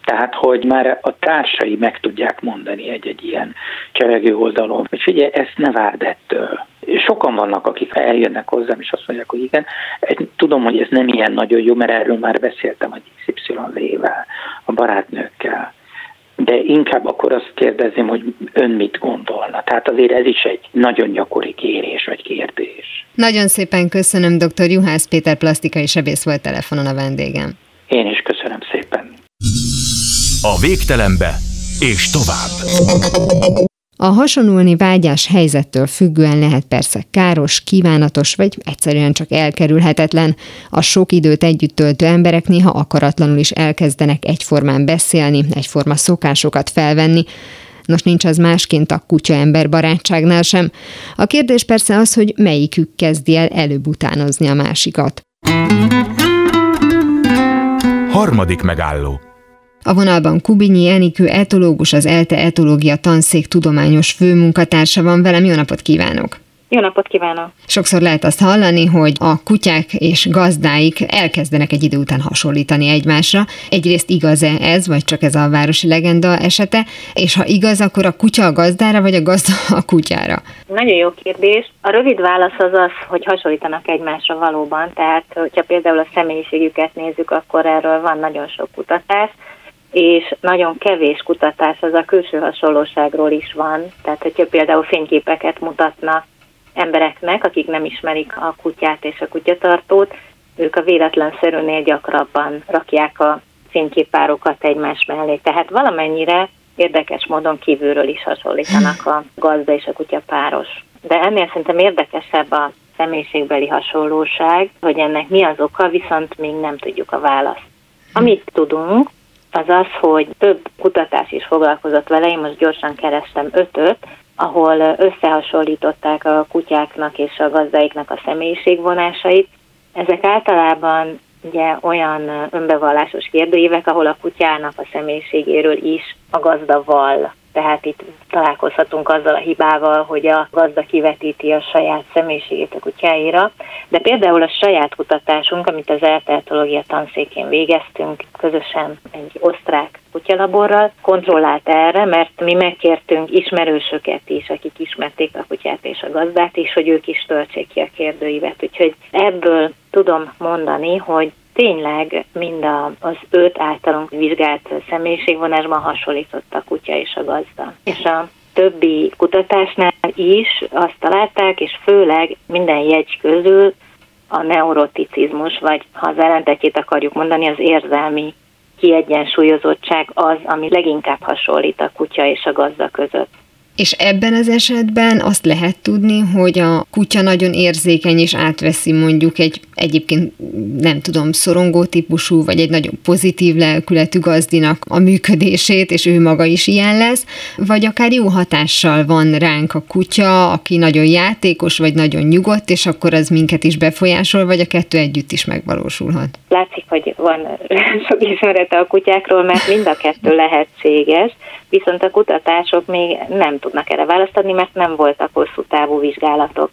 Tehát, hogy már a társai meg tudják mondani egy-egy ilyen cseregő oldalon, hogy figyelj, ezt ne várd ettől. Sokan vannak, akik eljönnek hozzám, és azt mondják, hogy igen, tudom, hogy ez nem ilyen nagyon jó, mert erről már beszéltem a XY-vel, a barátnőkkel de inkább akkor azt kérdezem, hogy ön mit gondolna. Tehát azért ez is egy nagyon gyakori kérés vagy kérdés. Nagyon szépen köszönöm, dr. Juhász Péter plastikai sebész volt telefonon a vendégem. Én is köszönöm szépen. A végtelenbe és tovább. A hasonulni vágyás helyzettől függően lehet persze káros, kívánatos, vagy egyszerűen csak elkerülhetetlen. A sok időt együtt töltő emberek néha akaratlanul is elkezdenek egyformán beszélni, egyforma szokásokat felvenni. Nos, nincs az másként a kutya-ember barátságnál sem. A kérdés persze az, hogy melyikük kezdi el előbb utánozni a másikat. Harmadik megálló a vonalban Kubinyi Enikő etológus, az ELTE etológia tanszék tudományos főmunkatársa van velem. Jó napot kívánok! Jó napot kívánok! Sokszor lehet azt hallani, hogy a kutyák és gazdáik elkezdenek egy idő után hasonlítani egymásra. Egyrészt igaz-e ez, vagy csak ez a városi legenda esete, és ha igaz, akkor a kutya a gazdára, vagy a gazda a kutyára? Nagyon jó kérdés. A rövid válasz az az, hogy hasonlítanak egymásra valóban, tehát hogyha például a személyiségüket nézzük, akkor erről van nagyon sok kutatás és nagyon kevés kutatás az a külső hasonlóságról is van. Tehát, hogyha például fényképeket mutatnak embereknek, akik nem ismerik a kutyát és a kutyatartót, ők a véletlenszerűnél gyakrabban rakják a fényképárokat egymás mellé. Tehát valamennyire érdekes módon kívülről is hasonlítanak a gazda és a kutya páros. De ennél szerintem érdekesebb a személyiségbeli hasonlóság, hogy ennek mi az oka, viszont még nem tudjuk a választ. Amit tudunk, az az, hogy több kutatás is foglalkozott vele, én most gyorsan kerestem ötöt, ahol összehasonlították a kutyáknak és a gazdáiknak a személyiségvonásait. Ezek általában ugye olyan önbevallásos kérdőívek, ahol a kutyának a személyiségéről is a gazda vall tehát itt találkozhatunk azzal a hibával, hogy a gazda kivetíti a saját személyiségét a kutyáira, de például a saját kutatásunk, amit az elteltológia tanszékén végeztünk, közösen egy osztrák kutyalaborral, kontrollált erre, mert mi megkértünk ismerősöket is, akik ismerték a kutyát és a gazdát is, hogy ők is töltsék ki a kérdőívet. Úgyhogy ebből tudom mondani, hogy tényleg mind a, az öt általunk vizsgált személyiségvonásban hasonlított a kutya és a gazda. És a többi kutatásnál is azt találták, és főleg minden jegy közül a neuroticizmus, vagy ha az ellentetjét akarjuk mondani, az érzelmi kiegyensúlyozottság az, ami leginkább hasonlít a kutya és a gazda között. És ebben az esetben azt lehet tudni, hogy a kutya nagyon érzékeny és átveszi mondjuk egy egyébként nem tudom, szorongó típusú, vagy egy nagyon pozitív lelkületű gazdinak a működését, és ő maga is ilyen lesz, vagy akár jó hatással van ránk a kutya, aki nagyon játékos, vagy nagyon nyugodt, és akkor az minket is befolyásol, vagy a kettő együtt is megvalósulhat. Látszik, hogy van sok ismerete a kutyákról, mert mind a kettő lehetséges, viszont a kutatások még nem tudnak erre választani, mert nem voltak hosszú távú vizsgálatok.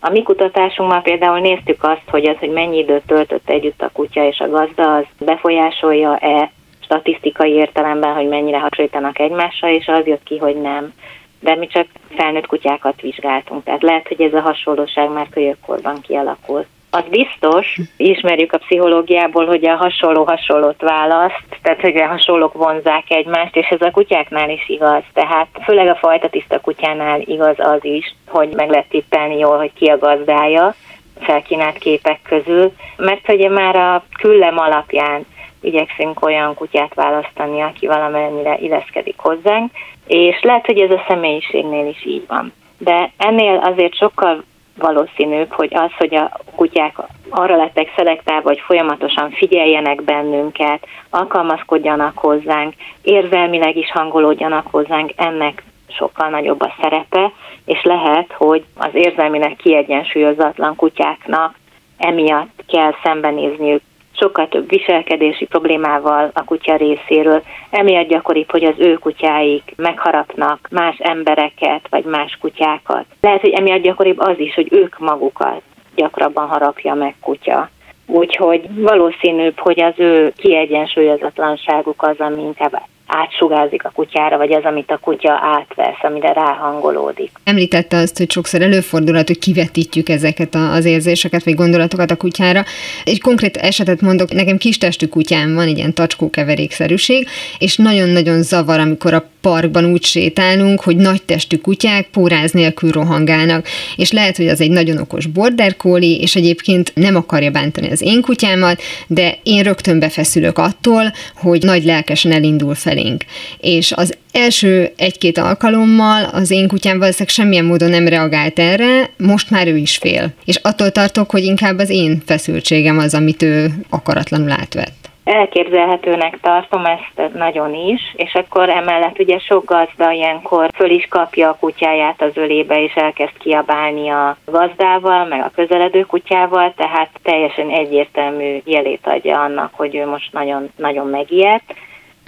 A mi kutatásunkban például néztük azt, hogy az, hogy mennyi időt töltött együtt a kutya és a gazda, az befolyásolja-e statisztikai értelemben, hogy mennyire hasonlítanak egymással, és az jött ki, hogy nem. De mi csak felnőtt kutyákat vizsgáltunk, tehát lehet, hogy ez a hasonlóság már kölyökkorban kialakult az biztos, ismerjük a pszichológiából, hogy a hasonló hasonlót választ, tehát hogy a hasonlók vonzák egymást, és ez a kutyáknál is igaz. Tehát főleg a fajta tiszta kutyánál igaz az is, hogy meg lehet tippelni jól, hogy ki a gazdája felkínált képek közül, mert ugye már a küllem alapján igyekszünk olyan kutyát választani, aki valamennyire illeszkedik hozzánk, és lehet, hogy ez a személyiségnél is így van. De ennél azért sokkal valószínűbb, hogy az, hogy a kutyák arra lettek szelektálva, hogy folyamatosan figyeljenek bennünket, alkalmazkodjanak hozzánk, érzelmileg is hangolódjanak hozzánk, ennek sokkal nagyobb a szerepe, és lehet, hogy az érzelmileg kiegyensúlyozatlan kutyáknak emiatt kell szembenézniük sokkal több viselkedési problémával a kutya részéről. Emiatt gyakoribb, hogy az ő kutyáik megharapnak más embereket, vagy más kutyákat. Lehet, hogy emiatt gyakoribb az is, hogy ők magukat gyakrabban harapja meg kutya. Úgyhogy valószínűbb, hogy az ő kiegyensúlyozatlanságuk az, ami inkább átsugázik a kutyára, vagy az, amit a kutya átvesz, amire ráhangolódik. Említette azt, hogy sokszor előfordulhat, hogy kivetítjük ezeket az érzéseket, vagy gondolatokat a kutyára. Egy konkrét esetet mondok, nekem kis testű kutyám van, egy ilyen tacskó keverékszerűség, és nagyon-nagyon zavar, amikor a parkban úgy sétálunk, hogy nagy testű kutyák póráz nélkül rohangálnak, és lehet, hogy az egy nagyon okos border collie, és egyébként nem akarja bántani az én kutyámat, de én rögtön befeszülök attól, hogy nagy lelkesen elindul felénk. És az első egy-két alkalommal az én kutyám valószínűleg semmilyen módon nem reagált erre, most már ő is fél. És attól tartok, hogy inkább az én feszültségem az, amit ő akaratlanul átvett. Elképzelhetőnek tartom ezt nagyon is, és akkor emellett ugye sok gazda ilyenkor föl is kapja a kutyáját az ölébe, és elkezd kiabálni a gazdával, meg a közeledő kutyával, tehát teljesen egyértelmű jelét adja annak, hogy ő most nagyon, nagyon megijedt,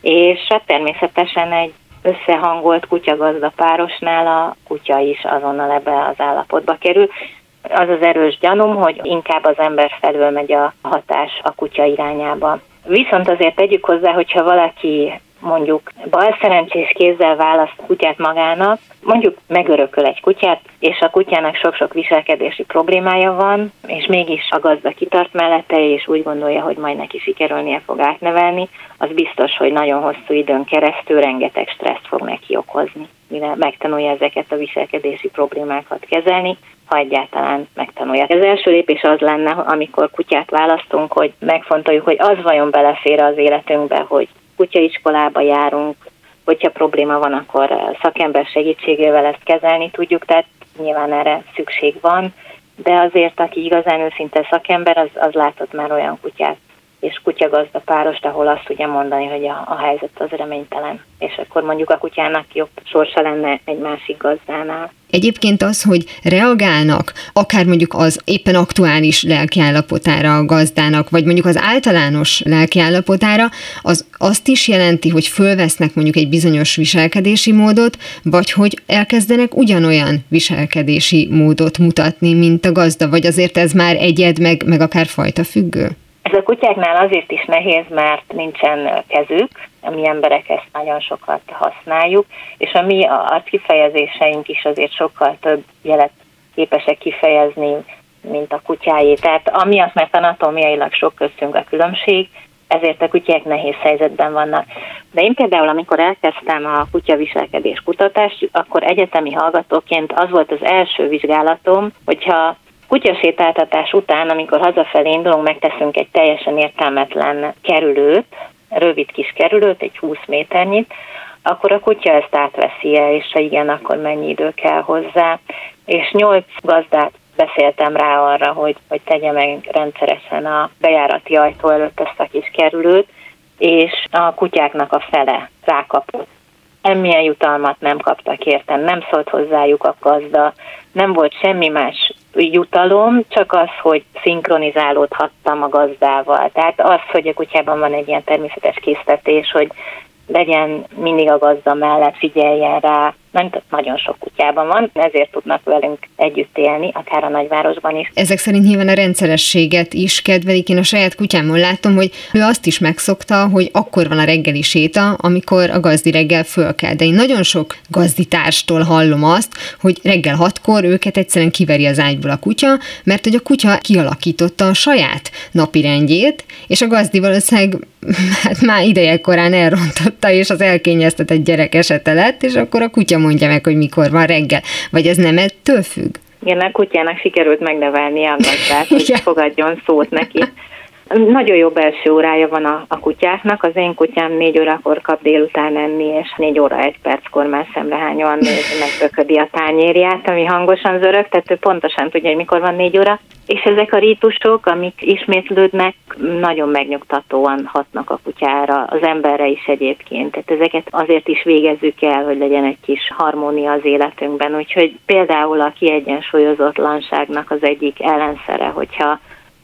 és hát természetesen egy összehangolt kutyagazda párosnál a kutya is azonnal ebbe az állapotba kerül. Az az erős gyanúm, hogy inkább az ember felül megy a hatás a kutya irányába. Viszont azért tegyük hozzá, hogyha valaki mondjuk bal szerencsés kézzel választ kutyát magának, mondjuk megörököl egy kutyát, és a kutyának sok-sok viselkedési problémája van, és mégis a gazda kitart mellette, és úgy gondolja, hogy majd neki sikerülnie fog átnevelni, az biztos, hogy nagyon hosszú időn keresztül rengeteg stresszt fog neki okozni, mire megtanulja ezeket a viselkedési problémákat kezelni, ha egyáltalán megtanulja. Az első lépés az lenne, amikor kutyát választunk, hogy megfontoljuk, hogy az vajon belefér az életünkbe, hogy kutyaiskolába járunk, hogyha probléma van, akkor szakember segítségével ezt kezelni tudjuk, tehát nyilván erre szükség van, de azért, aki igazán őszinte szakember, az, az látott már olyan kutyát, és kutyagazda párost, ahol azt tudja mondani, hogy a, a helyzet az reménytelen, és akkor mondjuk a kutyának jobb sorsa lenne egy másik gazdánál. Egyébként az, hogy reagálnak, akár mondjuk az éppen aktuális lelkiállapotára a gazdának, vagy mondjuk az általános lelkiállapotára, az azt is jelenti, hogy fölvesznek mondjuk egy bizonyos viselkedési módot, vagy hogy elkezdenek ugyanolyan viselkedési módot mutatni, mint a gazda, vagy azért ez már egyed, meg, meg akár fajta függő? Ez a kutyáknál azért is nehéz, mert nincsen kezük, a mi emberek ezt nagyon sokat használjuk, és a mi arckifejezéseink is azért sokkal több jelet képesek kifejezni, mint a kutyáé. Tehát amiatt, mert anatómiailag sok köztünk a különbség, ezért a kutyák nehéz helyzetben vannak. De én például, amikor elkezdtem a kutyaviselkedés kutatást, akkor egyetemi hallgatóként az volt az első vizsgálatom, hogyha kutyasétáltatás után, amikor hazafelé indulunk, megteszünk egy teljesen értelmetlen kerülőt, rövid kis kerülőt, egy 20 méternyit, akkor a kutya ezt átveszi-e, és ha igen, akkor mennyi idő kell hozzá. És nyolc gazdát beszéltem rá arra, hogy, hogy tegye meg rendszeresen a bejárati ajtó előtt ezt a kis kerülőt, és a kutyáknak a fele rákapott. Semmilyen jutalmat nem kaptak értem, nem szólt hozzájuk a gazda, nem volt semmi más jutalom, csak az, hogy szinkronizálódhattam a gazdával. Tehát az, hogy a kutyában van egy ilyen természetes késztetés, hogy legyen mindig a gazda mellett, figyeljen rá, nem nagyon sok kutyában van, ezért tudnak velünk együtt élni, akár a nagyvárosban is. Ezek szerint nyilván a rendszerességet is kedvelik. Én a saját kutyámon látom, hogy ő azt is megszokta, hogy akkor van a reggeli séta, amikor a gazdi reggel föl kell. De én nagyon sok gazditárstól hallom azt, hogy reggel hatkor őket egyszerűen kiveri az ágyból a kutya, mert hogy a kutya kialakította a saját napirendjét, és a gazdi valószínűleg hát már ideje korán elrontotta, és az elkényeztetett gyerek esete lett, és akkor a kutya mondja meg, hogy mikor van reggel. Vagy ez nem ettől függ? Igen, a kutyának sikerült megnevelni a gazdát, hogy fogadjon szót neki. Nagyon jó belső órája van a, a kutyáknak. Az én kutyám négy órakor kap délután enni, és négy óra egy perckor már szemrehányóan nézi, megböködi a tányérját, ami hangosan zörög, tehát ő pontosan tudja, hogy mikor van négy óra. És ezek a rítusok, amik ismétlődnek, nagyon megnyugtatóan hatnak a kutyára, az emberre is egyébként. Tehát ezeket azért is végezzük el, hogy legyen egy kis harmónia az életünkben. Úgyhogy például a kiegyensúlyozatlanságnak az egyik ellenszere, hogyha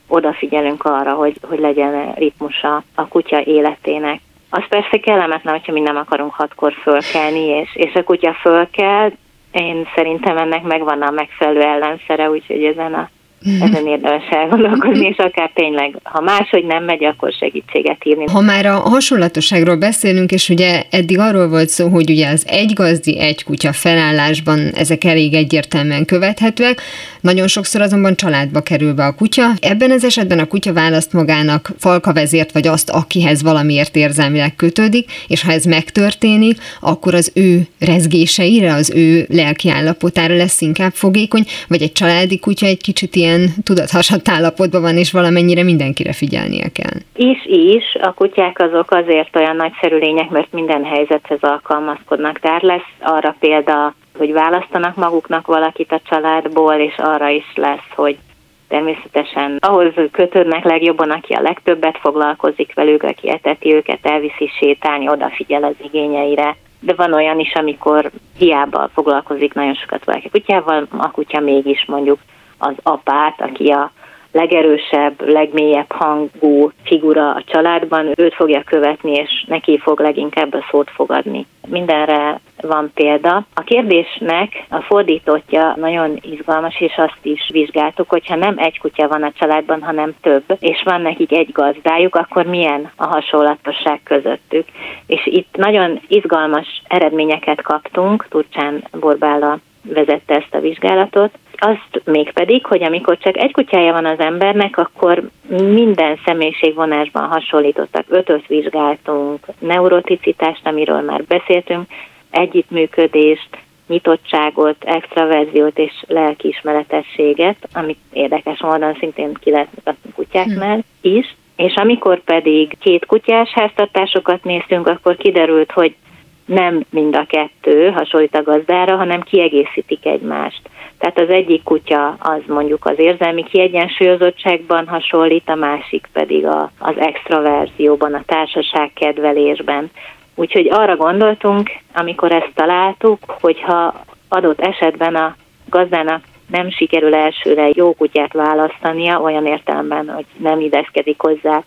odafigyelünk arra, hogy, hogy legyen ritmusa a kutya életének. Az persze kellemetlen, hogyha mi nem akarunk hatkor fölkelni, és, és a kutya fölkel, én szerintem ennek megvan a megfelelő ellenszere, úgyhogy ezen a Mhm. ezen érdemes elgondolkozni, és akár tényleg, ha máshogy nem megy, akkor segítséget hívni. Ha már a hasonlatosságról beszélünk, és ugye eddig arról volt szó, hogy ugye az egy gazdi, egy kutya felállásban ezek elég egyértelműen követhetőek, nagyon sokszor azonban családba kerül be a kutya. Ebben az esetben a kutya választ magának falka vezért, vagy azt, akihez valamiért érzelmileg kötődik, és ha ez megtörténik, akkor az ő rezgéseire, az ő lelki állapotára lesz inkább fogékony, vagy egy családi kutya egy kicsit ilyen tudathasadt állapotban van, és valamennyire mindenkire figyelnie kell. Is, is. A kutyák azok azért olyan nagyszerű lények, mert minden helyzethez alkalmazkodnak. Tehát lesz arra példa, hogy választanak maguknak valakit a családból, és arra is lesz, hogy természetesen ahhoz kötődnek legjobban, aki a legtöbbet foglalkozik velük, aki eteti őket, elviszi sétálni, odafigyel az igényeire. De van olyan is, amikor hiába foglalkozik nagyon sokat valaki kutyával, a kutya mégis mondjuk az apát, aki a legerősebb, legmélyebb hangú figura a családban, őt fogja követni, és neki fog leginkább a szót fogadni. Mindenre van példa. A kérdésnek a fordítottja nagyon izgalmas, és azt is vizsgáltuk, hogyha nem egy kutya van a családban, hanem több, és van nekik egy gazdájuk, akkor milyen a hasonlatosság közöttük. És itt nagyon izgalmas eredményeket kaptunk, Turcsán Borbála vezette ezt a vizsgálatot, azt mégpedig, hogy amikor csak egy kutyája van az embernek, akkor minden személyiségvonásban hasonlítottak. Ötöt vizsgáltunk, neuroticitást, amiről már beszéltünk, együttműködést, nyitottságot, extraverziót és lelkiismeretességet, amit érdekes módon szintén ki lehet mutatni kutyáknál is. És amikor pedig két kutyás háztartásokat néztünk, akkor kiderült, hogy nem mind a kettő hasonlít a gazdára, hanem kiegészítik egymást. Tehát az egyik kutya az mondjuk az érzelmi kiegyensúlyozottságban hasonlít, a másik pedig a, az extraverzióban, a társaság kedvelésben. Úgyhogy arra gondoltunk, amikor ezt találtuk, hogyha adott esetben a gazdának nem sikerül elsőre jó kutyát választania, olyan értelemben, hogy nem ideszkedik hozzá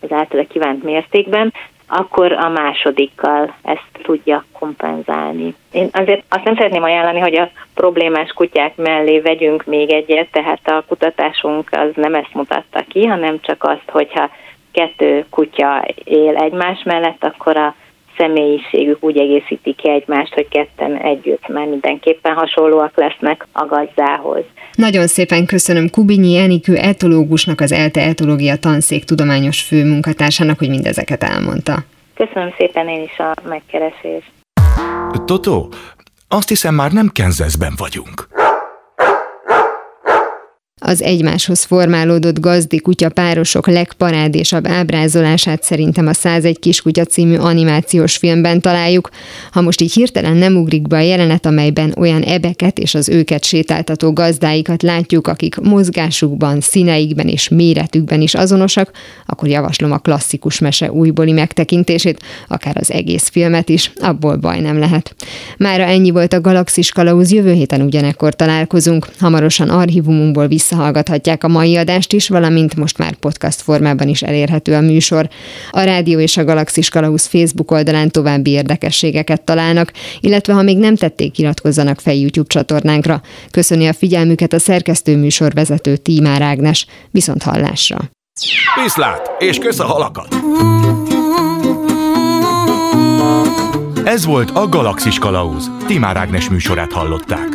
az általa kívánt mértékben, akkor a másodikkal ezt tudja kompenzálni. Én azért azt nem szeretném ajánlani, hogy a problémás kutyák mellé vegyünk még egyet, tehát a kutatásunk az nem ezt mutatta ki, hanem csak azt, hogyha kettő kutya él egymás mellett, akkor a személyiségük úgy egészíti ki egymást, hogy ketten együtt már mindenképpen hasonlóak lesznek a gazdához. Nagyon szépen köszönöm Kubinyi Enikő etológusnak, az ELTE etológia tanszék tudományos főmunkatársának, hogy mindezeket elmondta. Köszönöm szépen én is a megkeresést. Toto, azt hiszem már nem Kenzeszben vagyunk. Az egymáshoz formálódott gazdi kutya párosok legparádésabb ábrázolását szerintem a 101 kiskutya című animációs filmben találjuk. Ha most így hirtelen nem ugrik be a jelenet, amelyben olyan ebeket és az őket sétáltató gazdáikat látjuk, akik mozgásukban, színeikben és méretükben is azonosak, akkor javaslom a klasszikus mese újbóli megtekintését, akár az egész filmet is, abból baj nem lehet. Mára ennyi volt a Galaxis Kalauz, jövő héten ugyanekkor találkozunk. Hamarosan archívumunkból vissza visszahallgathatják a mai adást is, valamint most már podcast formában is elérhető a műsor. A Rádió és a Galaxis Kalausz Facebook oldalán további érdekességeket találnak, illetve ha még nem tették, iratkozzanak fel YouTube csatornánkra. Köszöni a figyelmüket a szerkesztő műsorvezető Tímár Ágnes. Viszont hallásra! Viszlát, és kösz a halakat! Ez volt a Galaxis Kalauz. Timár Ágnes műsorát hallották.